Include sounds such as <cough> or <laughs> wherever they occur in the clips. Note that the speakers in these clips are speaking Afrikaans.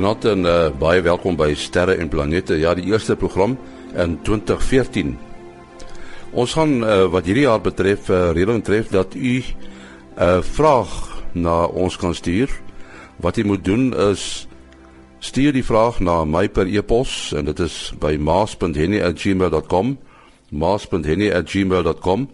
Goeienaand en uh, baie welkom by Sterre en Planete. Ja, die eerste program in 2014. Ons gaan uh, wat hierdie jaar betref, uh, redeling tref dat u 'n uh, vraag na ons kan stuur. Wat u moet doen is stuur die vraag na my per e-pos en dit is by maas.henny@gmail.com. maas.henny@gmail.com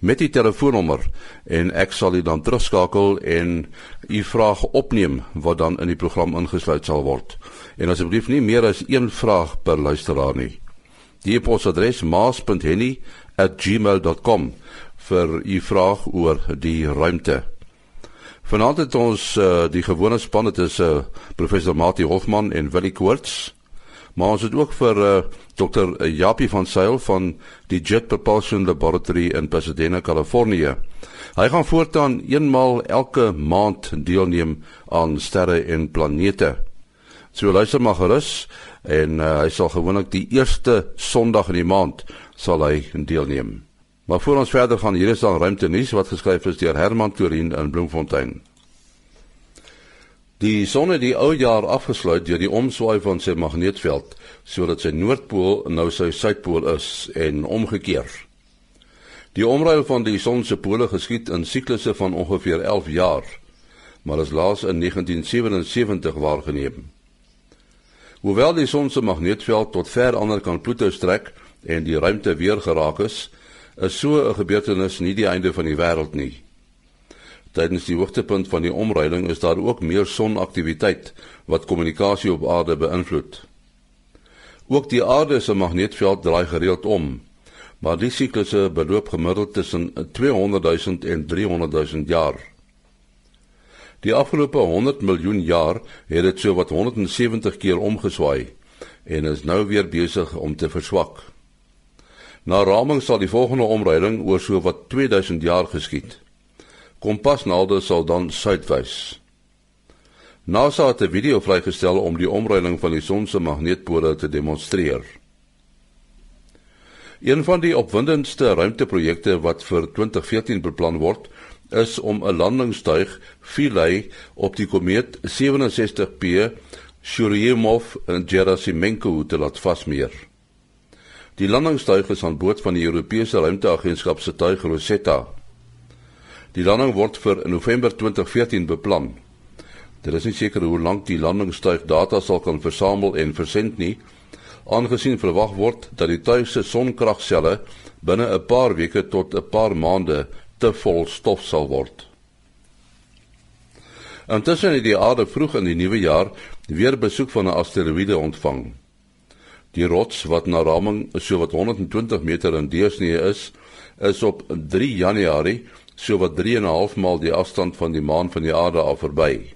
met die telefoonnommer en ek sal u dan terugskakel en u vraag opneem wat dan in die program ingesluit sal word. En asseblief nie meer as een vraag per luisteraar nie. Die e-posadres maas.henny@gmail.com vir u vraag oor die ruimte. Vanaand het ons uh, die gewone span dit is uh, professor Mati Hofman en Willie Koorts. Maar ons het ook vir uh, eh, Dr. Japie van Sail van die Jet Propulsion Laboratory in Pasadena, Kalifornië. Hy gaan voortaan eenmal elke maand deelneem aan sterre en planete. So luister maar gerus en uh, hy sal gewoonlik die eerste Sondag in die maand sal hy deelneem. Maar voor ons verder gaan, hier is dan ruimte nuus wat geskryf is deur Herman Turin in Bloemfontein. Die son het die ou jaar afgesluit deur die omswaai van sy magneetveld sodat sy noordpool nou sy suidpool is en omgekeer. Die omruil van die son se pole geskied in siklusse van ongeveer 11 jaar, maar is laas in 1977 waargeneem. Hoewel die son se magneetveld tot ver ander kant Pluto strek en die ruimte weer geraak is, is so 'n gebeurtenis nie die einde van die wêreld nie. Tydens die hoogtepunt van die omruiling is daar ook meer sonaktiwiteit wat kommunikasie op aarde beïnvloed. Ook die aarde se magneetveld draai gereeld om, maar die siklusse beloop gemiddeld tussen 200 000 en 300 000 jaar. Die afgelope 100 miljoen jaar het dit so wat 170 keer omgeswaai en is nou weer besig om te verswak. Na raming sal die volgende omruiling oor so wat 2000 jaar geskied kompasnaalde sal dan suidwys. NASA het 'n video vrygestel om die omruiling van die son se magneetpole te demonstreer. Een van die opwindendste ruimteprojekte wat vir 2014 beplan word, is om 'n landingstuig Philae op die komeet 67P Churyumov-Gerasimenko te laat vasmeer. Die landingstuig is aan boord van die Europese Ruimteagentskap se tuig Rosetta Die landing word vir November 2014 beplan. Dit is nie seker hoe lank die landingstuig data sal kan versamel en versend nie, aangesien verwag word dat die tuig se sonkragselle binne 'n paar weke tot 'n paar maande te vol stof sal word. Intussen het die aarde vroeg in die nuwe jaar weer besoek van 'n asteroïde ontvang. Die rots wat na raming so wat 120 meter in deursnee is, is op 3 Januarie so wat 3 en 'n half maal die afstand van die maan van die aarde af verby.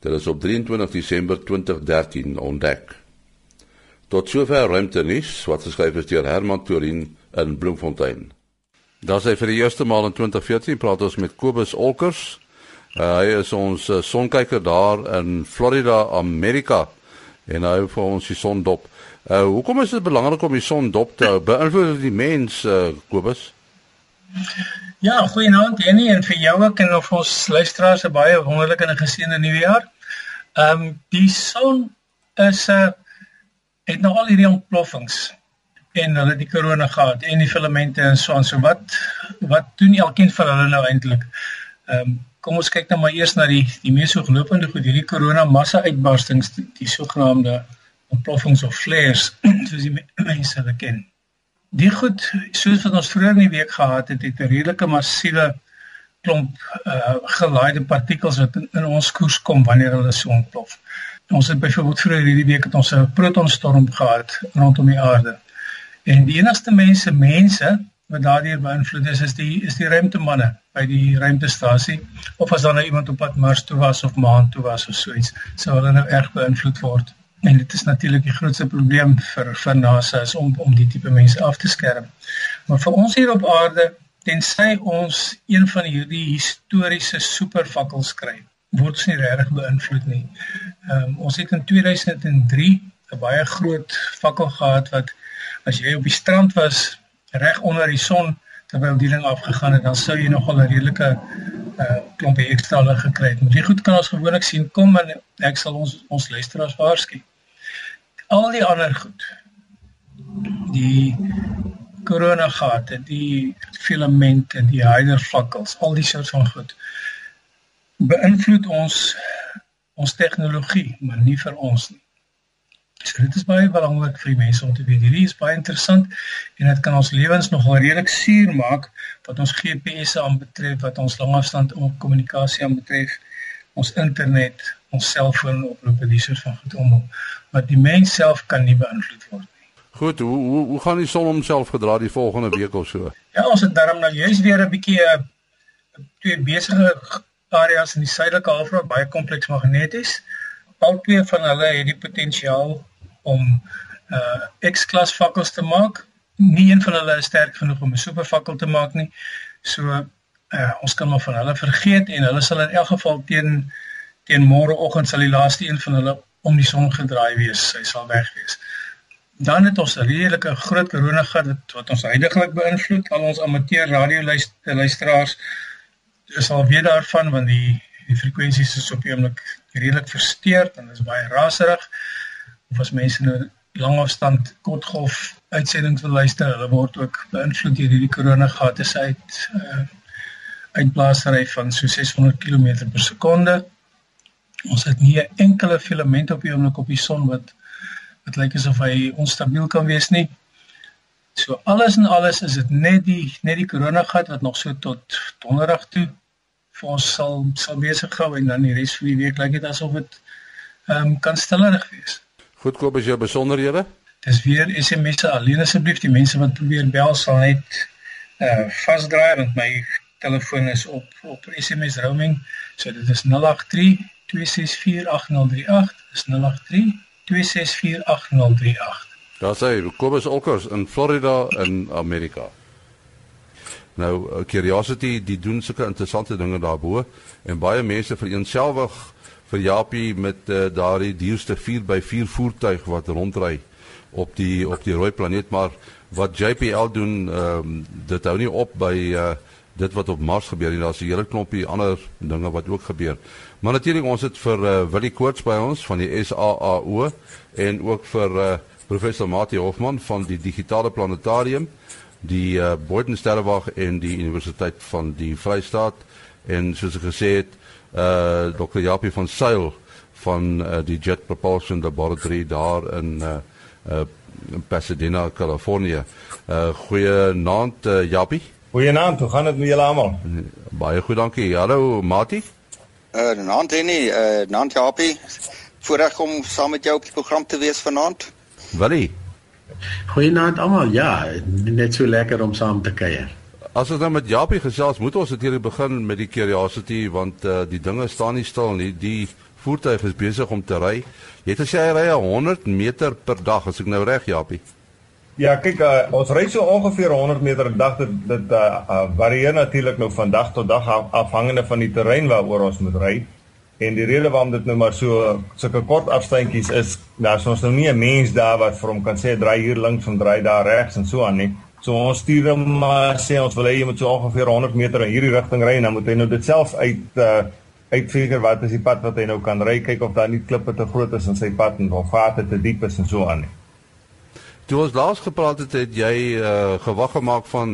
Dit is op 23 Desember 2013 ontdek. Tot sover ruimte nuus wat geskryf is deur Herman Turin in Bloemfontein. Daar sê vir die eerste maal in 2014 praat ons met Kobus Olkers. Uh, hy is ons uh, sonkyker daar in Florida, Amerika en hy hou vir ons die son dop. Uh, hoekom is dit belangrik om die son dop te hou? Beïnvloed dit die mens, uh, Kobus? Ja, goeienaand Jenny en vir jou ook en vir ons luisteraars 'n baie wonderlike en geseënde nuwe jaar. Ehm um, die son is 'n uh, eh, het nou al hierdie ontploffings en hulle die korona gehad en die filamente en so en so wat wat doen elkeen van hulle nou eintlik? Ehm um, kom ons kyk nou maar eers na die die mees hooglopende goed hierdie korona massa uitbarstings die, die sogenaamde ontploffings of flares <clears throat> soos die mense hulle ken die goed soos wat ons vroeër in die week gehad het, het 'n redelike massiewe klomp uh gelaaide partikels wat in, in ons koers kom wanneer hulle so ontplof. Ons het byvoorbeeld vroeër hierdie week het ons 'n protonstorm gehad rondom die aarde. En die enigste mense mense wat daardeur beïnvloed is is die is die ruimtemanne by die ruimtestasie of as dan nou iemand op pad Mars toe was of maan toe was of so iets, sou hulle nou erg beïnvloed word. En dit is natuurlik die grootste probleem vir vir NASA is om om die tipe mense af te skerm. Maar vir ons hier op aarde, tensy ons een van hierdie historiese supervakkels kry, word ons nie regtig beïnvloed nie. Ehm um, ons het in 2003 'n baie groot vakkel gehad wat as jy op die strand was reg onder die son terwyl die ding afgegaan het, dan sou jy nogal 'n redelike uh klompie lig gekry het. Maar die goed kan ons gewoonlik sien kom en ek sal ons ons luisteraars waarsku. Al die ander goed. Die koronagate, die filamente, die hydervakkels, al die soort van goed beïnvloed ons ons tegnologie, maar nie vir ons nie. So dit is baie belangrik vir die mense om te weet. Hierdie is baie interessant en dit kan ons lewens nogal redelik suur maak wat ons GPS aanbetref, wat ons langafstand kommunikasie aanbetref, ons internet, ons selfoon oproepe dis soort van goed om wat die mens self kan nie beïnvloed word nie. Goed, hoe hoe hoe gaan die son homself gedra die volgende week of so? Ja, ons het daarom nou juist weer 'n bietjie uh, twee besige areas in die suidelike halfrond baie kompleks magneties. Albei van hulle het die potensiaal om uh X-klas fakkels te maak. Nie een van hulle is sterk genoeg om 'n superfakkel te maak nie. So uh ons kan maar van hulle vergeet en hulle sal in elk geval teen teen môreoggend sal die laaste een van hulle om die son gedraai wees. Hy sal weg wees. Dan het ons 'n redelike groot koronagat wat, wat ons heidaglik beïnvloed. Al ons amateur radioluisteraars is al weet daarvan want die die frekwensies is op die oomblik redelik versteur en is baie raserig of as mense nou lang afstand kortgolf uitsendings wil luister, hulle word ook beïnvloed deur hierdie koronagate se uit uh, uitblaasery van so 600 km per sekonde. Ons het nie 'n enkele filament op die oomblik op die son wat wat lyk asof hy onstabiel kan wees nie. So alles en alles is dit net die net die koronagat wat nog so tot donderdag toe vir ons sal sal besig hou en dan die res van die week lyk dit asof dit ehm um, kan stillerig wees. Goed koop as jou besonderhede. Dis weer SMS'e alleen asseblief die mense wat probeer bel sal net uh vasdraai want my telefoon is op op SMS roaming. So dit is 083 264 8038. Dis 083 264 8038. Daar sê Kobus Olkers in Florida in Amerika. Nou Curiosity die doen sulke interessante dinge daarbo en baie mense vereenselwig vir Japie met uh, daardie duurste 4x4 voertuig wat rondry op die op die rooi planeet maar wat JPL doen ehm um, dit hou nie op by uh, dit wat op Mars gebeur nie daar's 'n hele klompie ander dinge wat ook gebeur maar natuurlik ons het vir uh, Willie Koorts by ons van die SAAO en ook vir uh, professor Mati Hofman van die digitale planetarium die uh, Boyden Sterrewag en die Universiteit van die Vrystaat en soos ek gesê het uh Dr. Japie van Sail van uh, die Jet Propulsion Laboratory daar in uh, uh in Pasadena, Californië. Uh goeie naand uh, Japie. Goeie naand, hoe gaan dit met julle almal? Baie goed, dankie. Hallo Mati. Uh naand Henny, uh naand Japie. Voorreg om saam met jou op die program te wees vanaand. Willie. Goeienaand almal. Ja, net so lekker om saam te kuier. As ons nou met Japie gesels, moet ons natuurlik begin met die curiosity want uh, die dinge staan nie stil nie. Die voertuig is besig om te ry. Jy het gesê hy ry 100 meter per dag, as ek nou reg, Japie. Ja, kyk, uh, ons ry so ongeveer 100 meter per dag. Dit dit uh, uh, varieer natuurlik nou van dag tot dag af, afhangende van die terrein waaroor ons moet ry. En die rede waarom dit nou maar so sulke kort afstandjies is, daar's ons nou nie 'n mens daar wat vir hom kan sê draai hier links en draai daar regs en so aan nie. So ons stuur hom maar sê ons wil hê jy moet so ongeveer 100 meter in hierdie rigting ry en dan moet hy nou dit self uit uh uitfigure wat is die pad wat hy nou kan ry kyk of daar nie klippe te groot is in sy pad en of vate te diep is en so aan nie. Toe ons laas gepraat het, het jy uh gewag gemaak van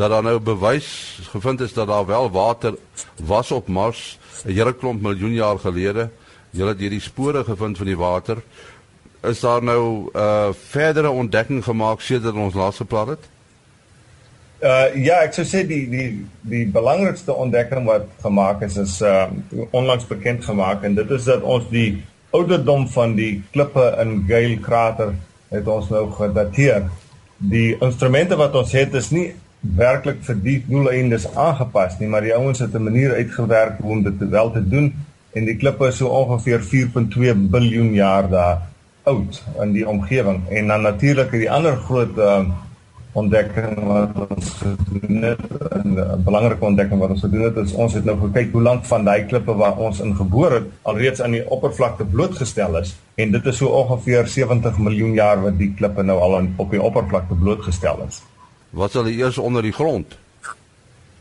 dat daar nou bewys gevind is dat daar wel water was op Mars 'n hele klomp miljoen jaar gelede. Jy het hierdie spore gevind van die water. Is daar nou uh verdere ontdekking gemaak sedert ons laas gepraat het? Uh ja, ek sou sê die die die belangrikste ontdekking wat gemaak is is uh onlangs bekend gemaak en dit is dat ons die ouderdom van die klippe in Gale krater het ons nou gedateer. Die instrumente wat ons het is nie werklik vir die doeleindes aangepas nie, maar die ouens het 'n manier uitgewerk om dit wel te doen en die klippe is so ongeveer 4.2 biljoen jaar daar oud in die omgewing en dan natuurlik die ander groot uh ontdekking wat ons gedoen het en 'n belangrike ontdekking wat ons gedoen het is ons het nou gekyk hoe lank van daai klippe waar ons ingebore het alreeds aan die oppervlakte blootgestel is en dit is so ongeveer 70 miljoen jaar wat die klippe nou al op die oppervlakte blootgestel is. Wat sal eers onder die grond?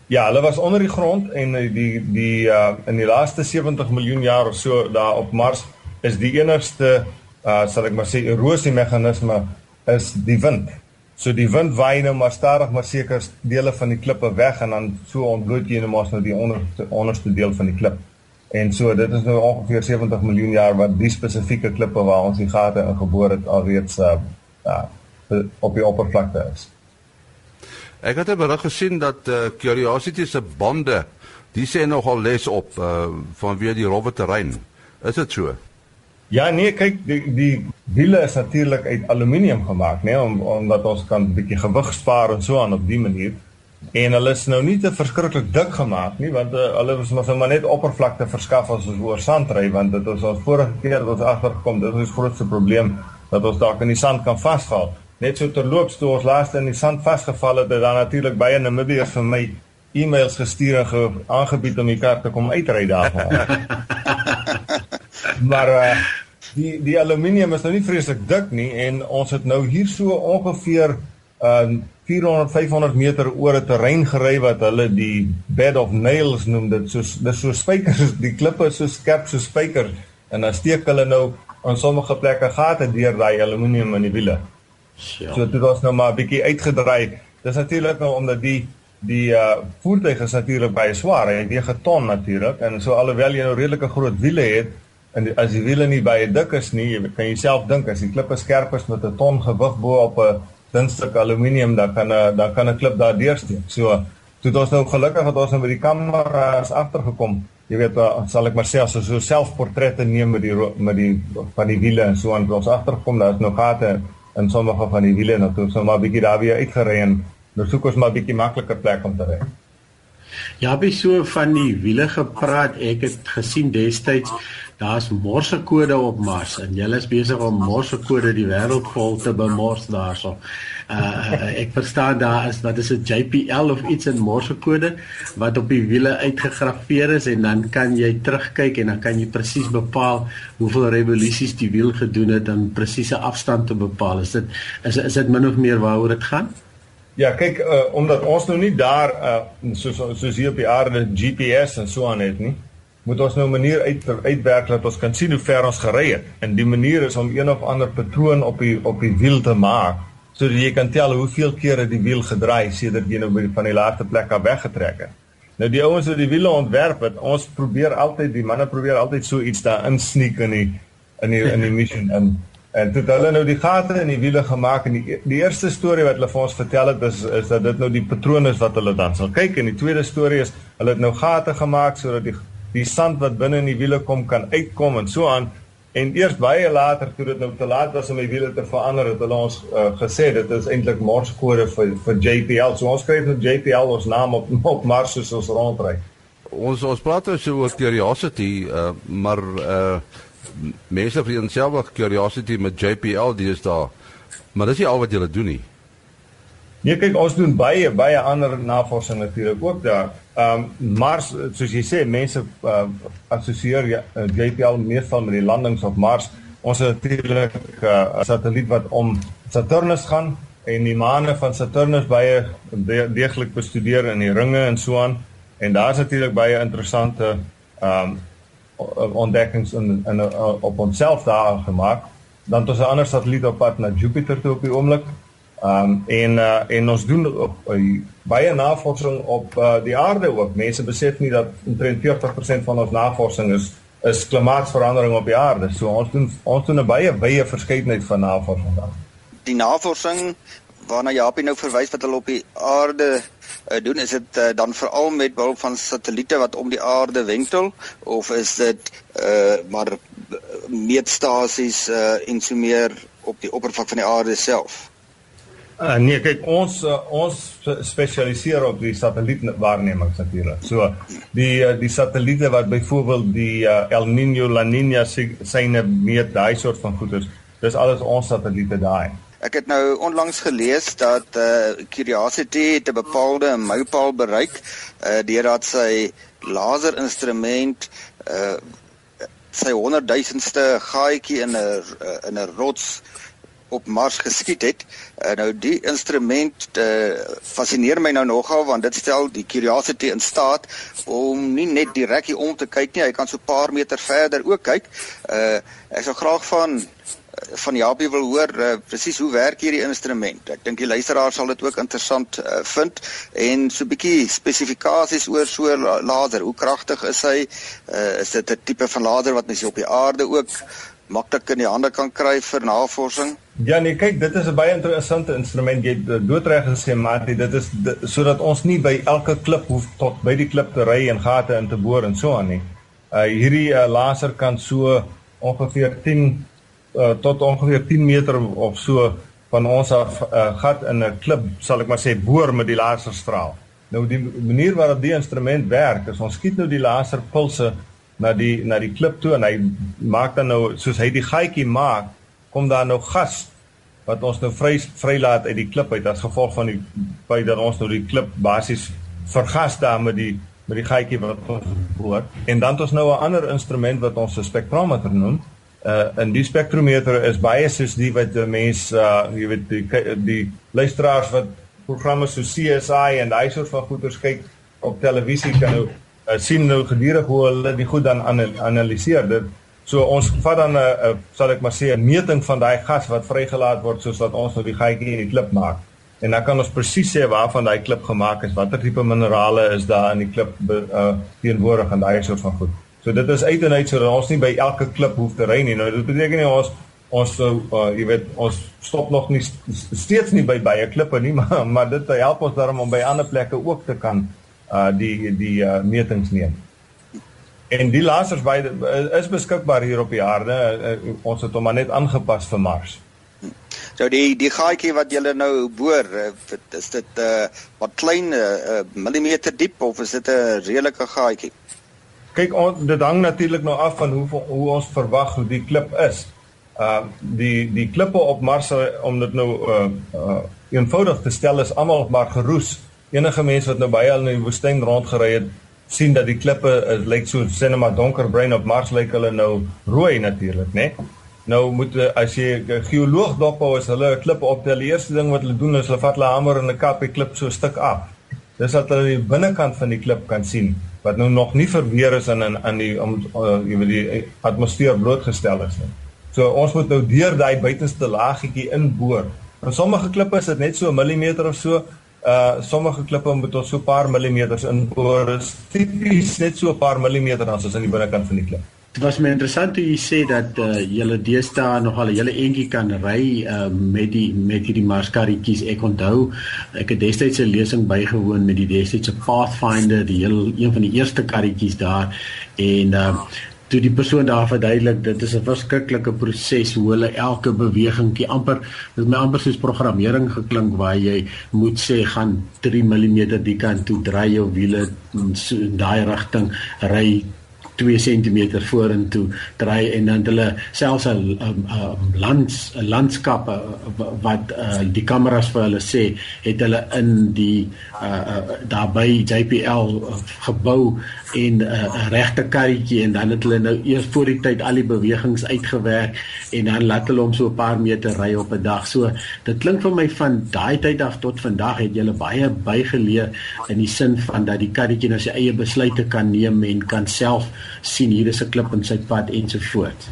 Ja, hulle was onder die grond en die die uh in die laaste 70 miljoen jaar of so daar op Mars is die enigste uh sal ek maar sê erosie meganisme is die wind. So die wind waai nou maar stadig maar seker dele van die klippe weg en dan so ontbloot jy nou maar nou die onderste onderste deel van die klip. En so dit is nou ongeveer 70 miljoen jaar wat die spesifieke klippe waar ons die gate ingeboor het alreeds uh, uh op die oppervlakte is. Ek het 'n berig gesien dat uh, Curiosity se bande, die sê nogal les op uh vanweë die rowwe terrein. Is dit so? Ja nee, kyk die die wiele is natuurlik uit aluminium gemaak, nê, nee, om omdat ons kan 'n bietjie gewig spaar en so aan op die manier. En hulle is nou nie te verskriklik dik gemaak nie, want uh, hulle is mos maar net oppervlakte verskaf as ons oor sand ry, want dit is ons vorige keer wat ons agtergekom, dit is ons grootste probleem dat ons dalk in die sand kan vasval. Net so terloops toe ons laaste in die sand vasgeval het, het dan natuurlik baie Namibiërs vir my e-mails gestuur en ge aangebied om die kar te kom uitry daarvan. <laughs> maar uh, die die aluminium is nou nie vreeslik dik nie en ons het nou hier so ongeveer uh 400 500 meter oor 'n terrein gery wat hulle die bed of nails noem dit so dis so spykers die klippe is so skerp so spykers en dan steek hulle nou aan sommige plekke gate deur daai aluminium in die wiele. Ja. So dit was nou maar 'n bietjie uitgedraai. Dis natuurlik nou omdat die die uh voertuig is natuurlik baie swaar. Hy weeg 'n ton natuurlik en so alhoewel jy nou redelike groot wiele het, en as die wiele nie baie dik is nie, jy kan jouself dink as die klippe skerp is met 'n ton gewig bo op 'n dun stuk aluminium, dan kan 'n dan kan 'n klip daar deursteek. So toe het ons nou gelukkig dat ons nou met die kameras agtergekom. Jy weet, uh, sal ek maar sê as ons so selfportrette neem met die met die van die wiele en so aan ons agtergekom, daar is nog gate in sommige van die wiele en toe so maar bietjie daar weer uitgery en nou soek ons maar bietjie makliker plek om te ry. Ja, by so van die wiele gepraat, ek het gesien destyds daar's morsekode op Mars en julle is besig om morsekode die wêreld vol te bemors daarso. Uh ek verstaan daar is wat is 'n JPL of iets in morsekode wat op die wiele uitgegraveer is en dan kan jy terugkyk en dan kan jy presies bepaal hoeveel revolusies die wiel gedoen het en presiese afstand te bepaal. Is dit is is dit min of meer waaroor dit gaan? Ja, kyk, uh, omdat ons nou nie daar uh soos soos hier op die aarde GPS en so aan het nie moet ons nou 'n manier uit uitwerk dat ons kan sien hoe ver ons gery het. En die manier is om een of ander patroon op die op die wiel te maak sodat jy kan tel hoeveel kere die wiel gedraai sedert jy nou van die laaste plek af weggetrek het. Nou die ouens wat die wiele ontwerp het, ons probeer altyd die manne probeer altyd so iets daar insneek in die in die in die mission in en toe hulle nou die gate in die wiele gemaak en die die eerste storie wat hulle vir ons vertel het is is dat dit nou die patrone is wat hulle dan sal kyk. En die tweede storie is hulle het nou gate gemaak sodat die die sand wat binne in die wiele kom kan uitkom en so aan. En eers baie later toe dit nou te laat was om die wiele te verander het hulle ons uh, gesê dit is eintlik morskode vir vir JPL so ons skryf nou JPL ons naam op <laughs> op Mars soos ons rondry. Ons ons praat oor so curiosity uh, maar uh, mense vir enself curiosity met JPL dis daar maar dis nie al wat jy doen nie Nee kyk ons doen baie baie ander navorsing natuurlik ook daar. Ehm um, Mars soos jy sê mense uh, assosieer ja, uh, JPL meestal met die landings op Mars. Ons het natuurlik uh, 'n uh, satelliet wat om Saturnus gaan en die maane van Saturnus baie deeglik bestudeer in die ringe en so aan. En daar's natuurlik baie interessante ehm um, ontdekkings in, in uh, op onsself daar gemaak. Dan het ons 'n ander satelliet op pad na Jupiter toe op die oomblik Ehm um, en uh, en ons doen op, uh, baie navorsing op uh, die aarde ook. Mense besef nie dat omtrent 40% van ons navorsing is is klimaatsverandering op die aarde. So ons doen ons doen 'n baie baie verskeidenheid van navorsing daar. Die navorsing waarna Japie nou verwys wat hulle op die aarde uh, doen, is dit uh, dan veral met behulp van satelliete wat om die aarde wentel of is dit uh, maar meetstasies uh, en so meer op die oppervlak van die aarde self? Uh, nee, kyk ons uh, ons spesialiseer op die satellietwaarnemings natuurlik. So die uh, die satelliete wat byvoorbeeld die uh, El Niño La Niña syne meet daai soort van goeders. Dis alles ons satelliete daai. Ek het nou onlangs gelees dat uh, Curiosity 'n bepaalde mypaal bereik uh, deurdat sy laserinstrument uh, sy 100 duisendste gaatjie in 'n in 'n rots op Mars geskiet het. Uh, nou die instrument uh, fascineer my nou nogal want dit stel die Curiosity in staat om nie net direk hier om te kyk nie, hy kan so 'n paar meter verder ook kyk. Uh, ek sou graag van van Jabie wil hoor uh, presies hoe werk hierdie instrument. Ek dink die luisteraar sal dit ook interessant uh, vind en so 'n bietjie spesifikasies oor so laser. Hoe kragtig is hy? Uh, is dit 'n tipe van laser wat mens op die aarde ook maklik in die hande kan kry vir navorsing? Ja nee, kyk, dit is 'n baie interessante instrument. Jy doodreg gesê, Mati, dit is sodat ons nie by elke klip hoef tot by die klip te ry en gate in te boor en so aan nie. Uh hierdie uh, laser kan so ongeveer 10 uh, tot ongeveer 10 meter of so van ons af uh, gat in 'n klip, sal ek maar sê, boor met die laserstraal. Nou die manier waarop die instrument werk, is ons skiet nou die laserpulse na die na die klip toe en hy maak dan nou soos hy die gaatjie maak, kom daar nou gas wat ons nou vry vrylaat uit die klip uit as gevolg van die feit dat ons nou die klip basies vergas daar met die met die gaatjie wat ons hoor. En dan het ons nou 'n ander instrument wat ons 'n spektrometer noem uh en die spektrometer is baie soos die wat die mens uh jy weet die die luisteraars wat programme so CSI en daai soort van goeters kyk op televisie kan nou uh, sien nou gedurig hoe hulle die goed dan analiseer dit. So ons vat dan 'n uh, uh, sal ek maar sê 'n meting van daai gas wat vrygelaat word soos wat ons nou die gaatjie in die klip maak. En dan kan ons presies sê waarvan daai klip gemaak is watter tipe minerale is daar in die klip uh teenwoordig en daai soort van goed So dit is uit en uit sodat ons nie by elke klip hoef te ry nie. Nou dit beteken nie ons ons sou uh, jy weet ons stop nog nie steeds nie by baie klippe nie, <laughs> maar maar dit help ons daarom om by ander plekke ook te kan uh die die uh, metings neem. En die lasers by is beskikbaar hier op die aarde. Uh, ons het hom maar net aangepas vir Mars. So die die gaatjie wat jy nou boor, is dit uh wat klein uh, millimeter diep of is dit 'n redelike gaatjie? Kyk on, dit hang natuurlik nou af van hoe hoe ons verwag hoe die klip is. Uh die die klippe op Mars om dit nou uh, uh eenvoudig te stel is almal maar geroes. Enige mens wat nou baie al in die woestyn rondgery het, sien dat die klippe is lyk so sinema donkerbruin op Mars lyk hulle nou rooi natuurlik, né? Nee? Nou moet as jy geoloog dophou as hulle 'n klip optel, die eerste ding wat hulle doen is hulle vat hulle hamer en 'n kap die klip so 'n stuk af. Dis dat hulle die binnekant van die klip kan sien wat nou nog nie verweer is in in aan die om uh, jy weet die atmosfeer blootgestel is nie. So ons moet nou deur daai buitenste laagietjie inboor. En sommige klippe is dit net so 'n millimeter of so. Uh sommige klippe moet ons so 'n paar millimeters inboor. Dit is net so 'n paar millimeter as ons aan die binnekant van die klip. Dit was my interessant hoe jy sê dat uh, julle deesdae nog al 'n hele entjie kan ry uh, met die met hierdie marskarretjies. Ek onthou ek het destyds 'n lesing bygewoon met die destydse Pathfinder, die heel een van die eerste karretjies daar en uh, toe die persoon daar verduidelik dit is 'n verskriklike proses hoe hulle elke bewegingkie amper dit my amper soos programmering geklink waar jy moet sê gaan 3 mm die kant toe draai jou wiele in daai rigting ry 2 cm vorentoe draai en dan hulle selfs 'n lands 'n landskap wat uh, die kameras vir hulle sê het hulle in die uh, uh, daarby JPL gebou en 'n uh, regte karretjie en dan het hulle nou eers voor die tyd al die bewegings uitgewerk en dan laat hulle hom so 'n paar meter ry op 'n dag. So dit klink vir my van daai tyd af tot vandag het julle baie bygeleer in die sin van dat die karretjie nou sy eie besluite kan neem en kan self sien hier is 'n klip in sy pad ensovoorts.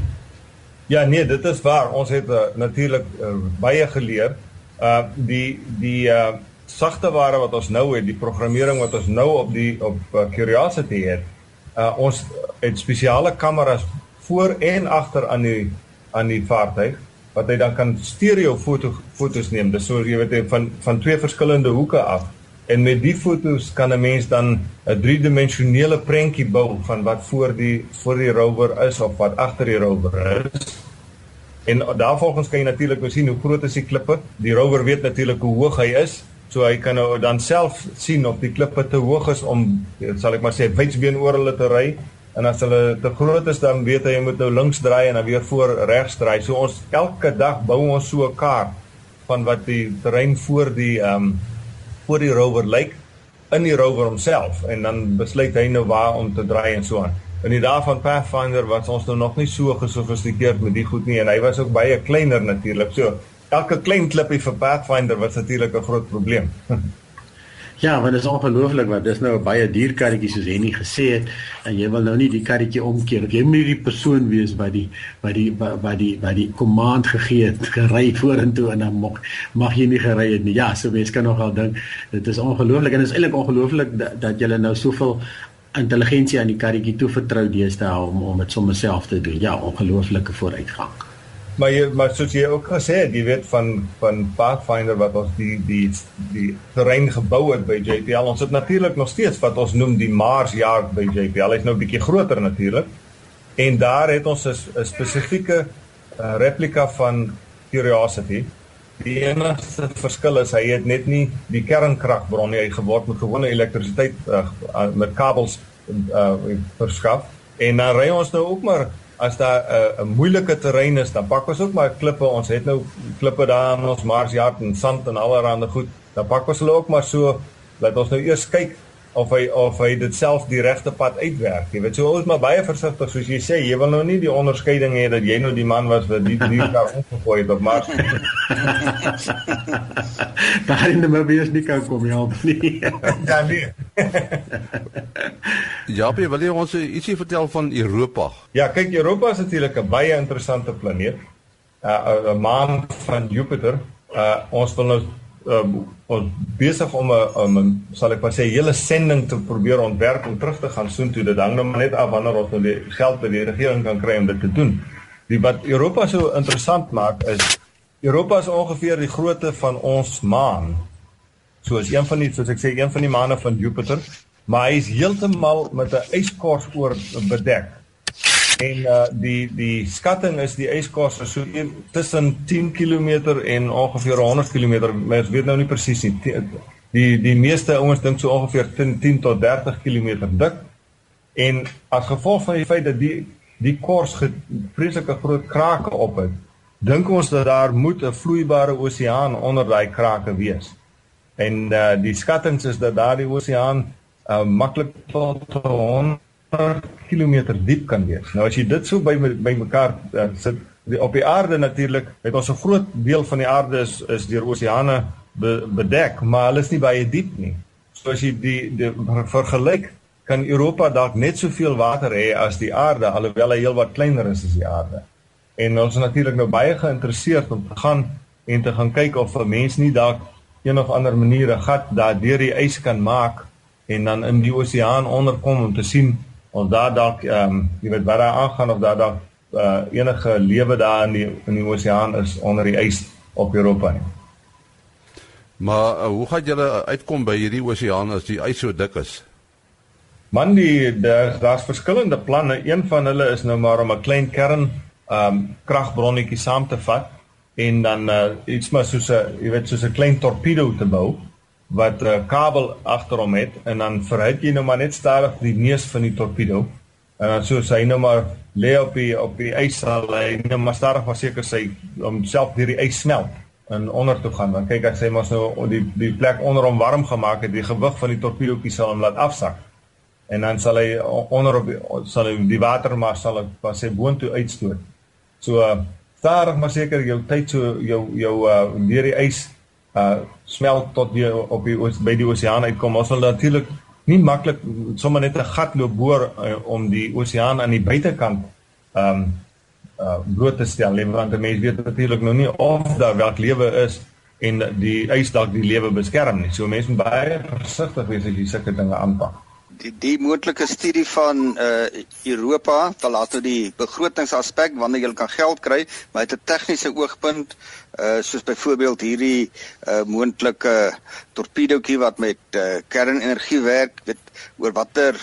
Ja nee, dit is waar. Ons het uh, natuurlik uh, baie geleer. Uh die die uh sagte ware wat ons nou het, die programmering wat ons nou op die op uh, Curiosity het. Uh ons het spesiale kameras voor en agter aan die aan die vaartuig wat hy dan kan stereo foto fotos neem. Dis so jy weet van van twee verskillende hoeke af. En met die fotos kan 'n mens dan 'n driedimensionele prentjie bou van wat voor die voor die rover is of wat agter die rover is. En daarvolgens kan jy natuurlik nou sien hoe groot is die klippe. Die rover weet natuurlik hoe hoog hy is. So hy kan nou dan self sien of die klippe te hoog is om sal ek maar sê wydsbeen oor hulle te ry en as hulle te groot is dan weet hy hy moet nou links draai en dan weer voor regs draai. So ons elke dag bou ons so 'n kaart van wat die terrein voor die ehm um, voor die rover lyk in die rover homself en dan besluit hy nou waar om te draai en so aan. In die dae van Pathfinder was ons nou nog nie so gesofistikeerd met die goed nie en hy was ook baie kleiner natuurlik. So elke klein klippie vir Pathfinder was natuurlik 'n groot probleem. <laughs> Ja, want dit is ongelooflik want dis nou 'n baie duur karretjie soos Henny gesê het en jy wil nou nie die karretjie omkeer. Jy moet die persoon wees wat die wat die wat die wat die command gegee het gery vorentoe en dan mag mag jy nie gery het nie. Ja, so mens kan nogal dink dit is ongelooflik en dit is eintlik ongelooflik dat, dat jy nou soveel intelligensie aan die karretjie toevertrou deesdae om om dit sommer self te doen. Ja, ongelooflike vooruitgang. Maar jy maar soos jy ook gesê het, jy weet van van Pathfinder wat ons die die die terrein gebou het by JPL. Ons het natuurlik nog steeds wat ons noem die Mars jaar by JPL. Hy's nou 'n bietjie groter natuurlik. En daar het ons 'n spesifieke uh, replika van Curiosity. Die enigste verskil is hy het net nie die kernkragbron nie, hy geword met gewone elektrisiteit uh, met kabels uh, verskaf. En dan ry ons nou ook maar as daar 'n uh, moeilike terrein is, dan pak ons ook maar klippe. Ons het nou klippe daar in ons Marsjaard en sand en allerlei goed. Dan pak ons hulle ook maar so dat ons nou eers kyk of hy of hy dit self die regte pad uitwerk. Jy weet, so ons maar baie versigtig soos jy sê, jy wil nou nie die onderskeiding hê dat jy nou die man was wat die drie kar omgegooi het op Mars. <laughs> Daar in die mobies nie kan kom help nie. <laughs> ja nee. <laughs> ja, jy wil jy ons ietsie vertel van Europa? Ja, kyk, Europa is natuurlik 'n baie interessante planeet. 'n uh, 'n maan van Jupiter. Uh ons wil nou um, ons besig om 'n um, sal ek maar sê hele sending te probeer ontwerp om terug te gaan soontoe. Dit hang nou net af wanneer ons nou die geld by die regering kan kry om dit te doen. Die wat Europa so interessant maak is Europa is ongeveer die grootte van ons maan. So is een van die soos ek sê een van die maane van Jupiter, maar hy is heeltemal met 'n ijskors oor bedek. En uh die die skatting is die ijskors is so een, tussen 10 km en ongeveer 100 km. Mens weet nou nie presies nie. Die die meeste ouens dink so ongeveer 10, 10 tot 30 km dik. En as gevolg van die feit dat die die kors vreeslike groot krake op het, dink ons dat daar moet 'n vloeibare oseaan onder daai krake wees. En uh die skattings is dat daardie oseaan uh maklik tot 100 km diep kan wees. Nou as jy dit so by by mekaar uh, sit die, op die aarde natuurlik, het ons 'n groot deel van die aarde is is deur oseane be, bedek, maar hulle is nie baie diep nie. So as jy die, die vergelyk kan Europa dalk net soveel water hê as die aarde alhoewel hy heelwat kleiner is as die aarde. En ons is natuurlik nou baie geïnteresseerd om te gaan en te gaan kyk of 'n mens nie dalk een of ander manier 'n gat daar deur die ys kan maak en dan in die oseaan onderkom om te sien of daar dalk ehm um, jy weet wat daar aangaan of daar dalk uh, enige lewe daar in die in die oseaan is onder die ys op Europa nie. Maar uh, hoe gaan julle uitkom by hierdie oseaan as die ys so dik is? Man die daar's daar verskillende planne. Een van hulle is nou maar om 'n klein kern ehm um, kragbronnetjie saam te vat en dan uh, iets maar soos 'n jy weet soos 'n klein torpedo te bou wat 'n uh, kabel agter hom het en dan verhit jy nou maar net stadig die neus van die torpedo en dan soos hy nou maar lê op die op die ys sal hy nou maar stadig maar seker sy homself deur die ys smelt en onder toe gaan. Dan kyk as hy mos nou die die plek onder hom warm gemaak het die gewig van die torpedootjie sal hom laat afsak. En dan sal hy onder op die, sal hy die water maar sal ek pas sê boontoe uitstoot. So stadig maar seker jou tyd so jou jou uh, deur die ys uh smelt tot die op die by die oseaan uitkom. Ons wil natuurlik nie maklik sommer net 'n gat loop boor uh, om die oseaan aan die buitekant um uh bloot te stel. Want mense weet natuurlik nog nie of daar wel lewe is en die ys dalk die lewe beskerm nie. So mense moet baie versigtig wees as jy sulke dinge aanpak die die moontlike studie van uh Europa, wel laat nou die begrotingsaspek wanneer jy kan geld kry, maar uit 'n tegniese oogpunt uh soos byvoorbeeld hierdie uh moontlike torpedootjie wat met uh kernenergie werk, weet oor watter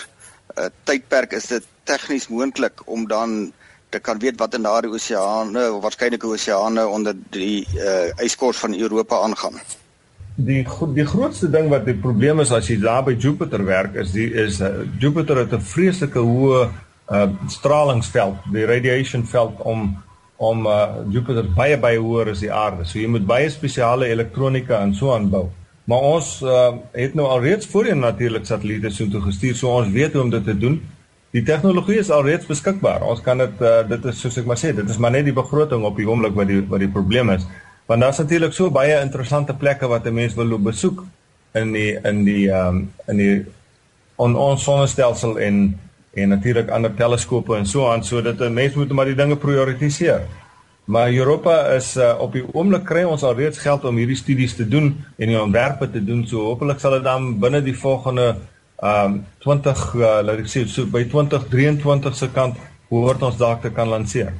uh tydperk is dit tegnies moontlik om dan te kan weet wat in daardie oseane, waarskynlik oseane onder die uh yskors van Europa aangaan die die grootste ding wat die probleem is as jy daar by Jupiter werk is die is uh, Jupiter het 'n vreeslike hoë uh, stralingsveld, die radiation veld om om uh, Jupiter baie baie hoër as die aarde. So jy moet baie spesiale elektronika en so aanbou. Maar ons uh, het nou alreeds voorheen natuurlik satelliete so toe gestuur, so ons weet hoe om dit te doen. Die tegnologie is alreeds beskikbaar. Ons kan dit uh, dit is soos ek maar sê, dit is maar net die begroting op die oomblik wat die wat die probleem is. Want daar's natuurlik so baie interessante plekke wat 'n mens wil besoek in die in die ehm um, in die on ons sonnestelsel en en natuurlik ander teleskope en so aan sodat 'n mens moet maar die dinge prioritiseer. Maar Europa is uh, op die oomblik kry ons al reeds geld om hierdie studies te doen en die ontwerpe te doen. So hopelik sal dit dan binne die volgende ehm um, 20 uh, laat ek sê so by 2023 se kant hoort ons dalk te kan lanseer.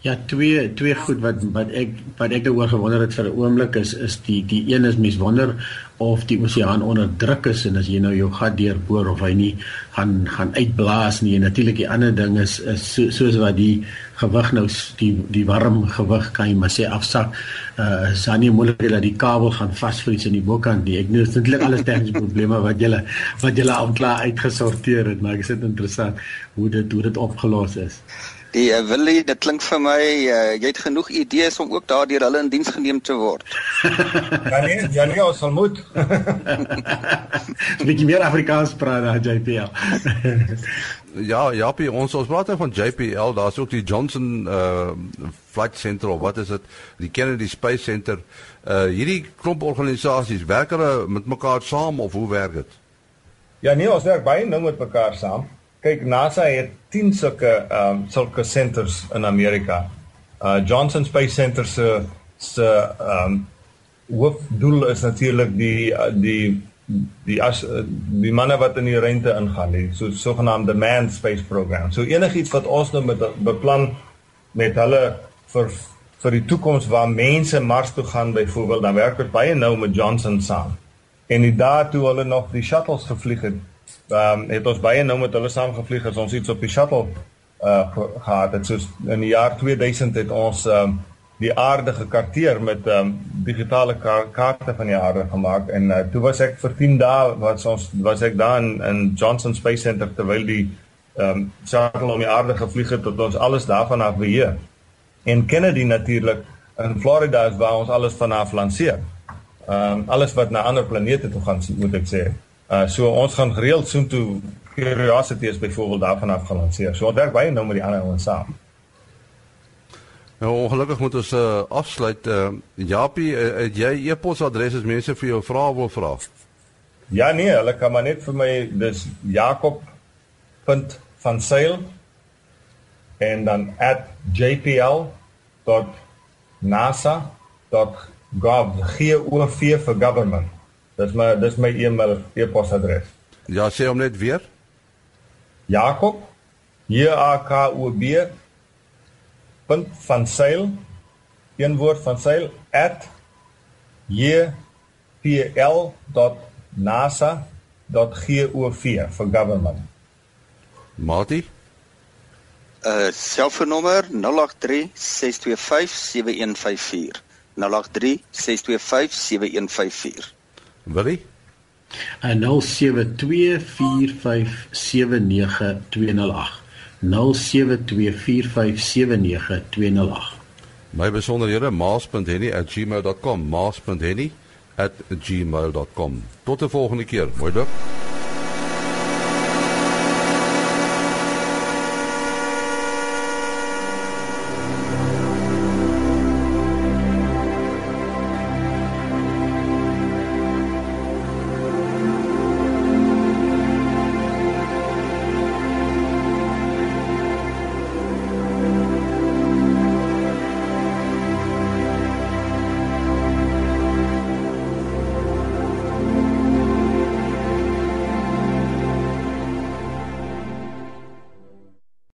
Ja, twee twee goed wat wat ek wat ek oor gewonder het vir 'n oomblik is is die die een is mens wonder of die oseaan onder druk is en as jy nou jou gat deurboor of hy nie gaan gaan uitblaas nie. En natuurlik die ander ding is is so, soos wat die gewig nou die die warm gewig kan jy maar sê afsak. Uh is dan nie moontlik dat die kabel gaan vasvries in die bokant nie. Ek nou is eintlik alles tegniese probleme wat jy wat jy al klaar uitgesorteer het, maar ek sê dit interessant hoe dit hoe dit opgelos is. Die uh, Willie, dit klink vir my uh, jy het genoeg idees om ook daardeur hulle in diens geneem te word. <laughs> ja nee, ja nee, ons sal moet. 'n <laughs> Bietjie meer Afrikaans praat dan JPL. <laughs> ja, ja, by ons ons praat nou van JPL, daar's ook die Johnson uh Flight Center of wat is dit? Die Kennedy Space Center. Uh hierdie klomp organisasies werk hulle met mekaar saam of hoe werk dit? Ja nee, ons werk baie nou met mekaar saam. Kyk, NASA het 10 sulke ehm um, sulke centers in Amerika. Uh Johnson Space Center se se ehm um, hoofdoel is natuurlik die die die as die manne wat in die ruimte ingaan, die so sogenaamde manned space program. So enigiets wat ons nou met beplan met hulle vir vir die toekoms waar mense Mars toe gaan byvoorbeeld, dan werk dit baie nou met Johnson saam. En die dae toe hulle nog die shuttles gevlieg het, ehm um, het ons baie nou met hulle saam gevlieg as ons iets op die shuttle uh ge gehad het. Soos in die jaar 2000 het ons ehm um, die aarde gekarteer met ehm um, digitale ka kaarte van die aarde gemaak en uh, toe was ek vir 10 dae wat ons was ek daar in, in Johnson Space Center terwyl die ehm um, shuttle om die aarde gevlieg het tot ons alles daarvan af beheer. En Kennedy natuurlik in Florida is waar ons alles vanaf lanseer. Ehm um, alles wat na ander planete toe gaan moet ek sê. Uh so ons gaan gereeld soontoe Curiosity is byvoorbeeld daarvan af gelanseer. So ons werk baie nou met die ander ouens saam. Nou ongelukkig moet ons uh, afsluit. Uh, Japie, uh, het jy e-posadres as mense vir jou vrae wil vra? Ja nee, hulle kan maar net vir my dis jakob.vansail en dan @jpl.nasa.gov vir government. Dis my dis my e-mail e-posadres. Ja, sê hom net weer. Jakob J A K O B punt van seil een woord van seil @jpl.nasa.gov vir government. Mati Uh selfoonnommer 083 625 7154. 083 625 7154. Willie? En 0724579208 0724579208 My besonderhede maas.henny@gmail.com maas.henny@gmail.com Tot 'n volgende keer. Mooi dag.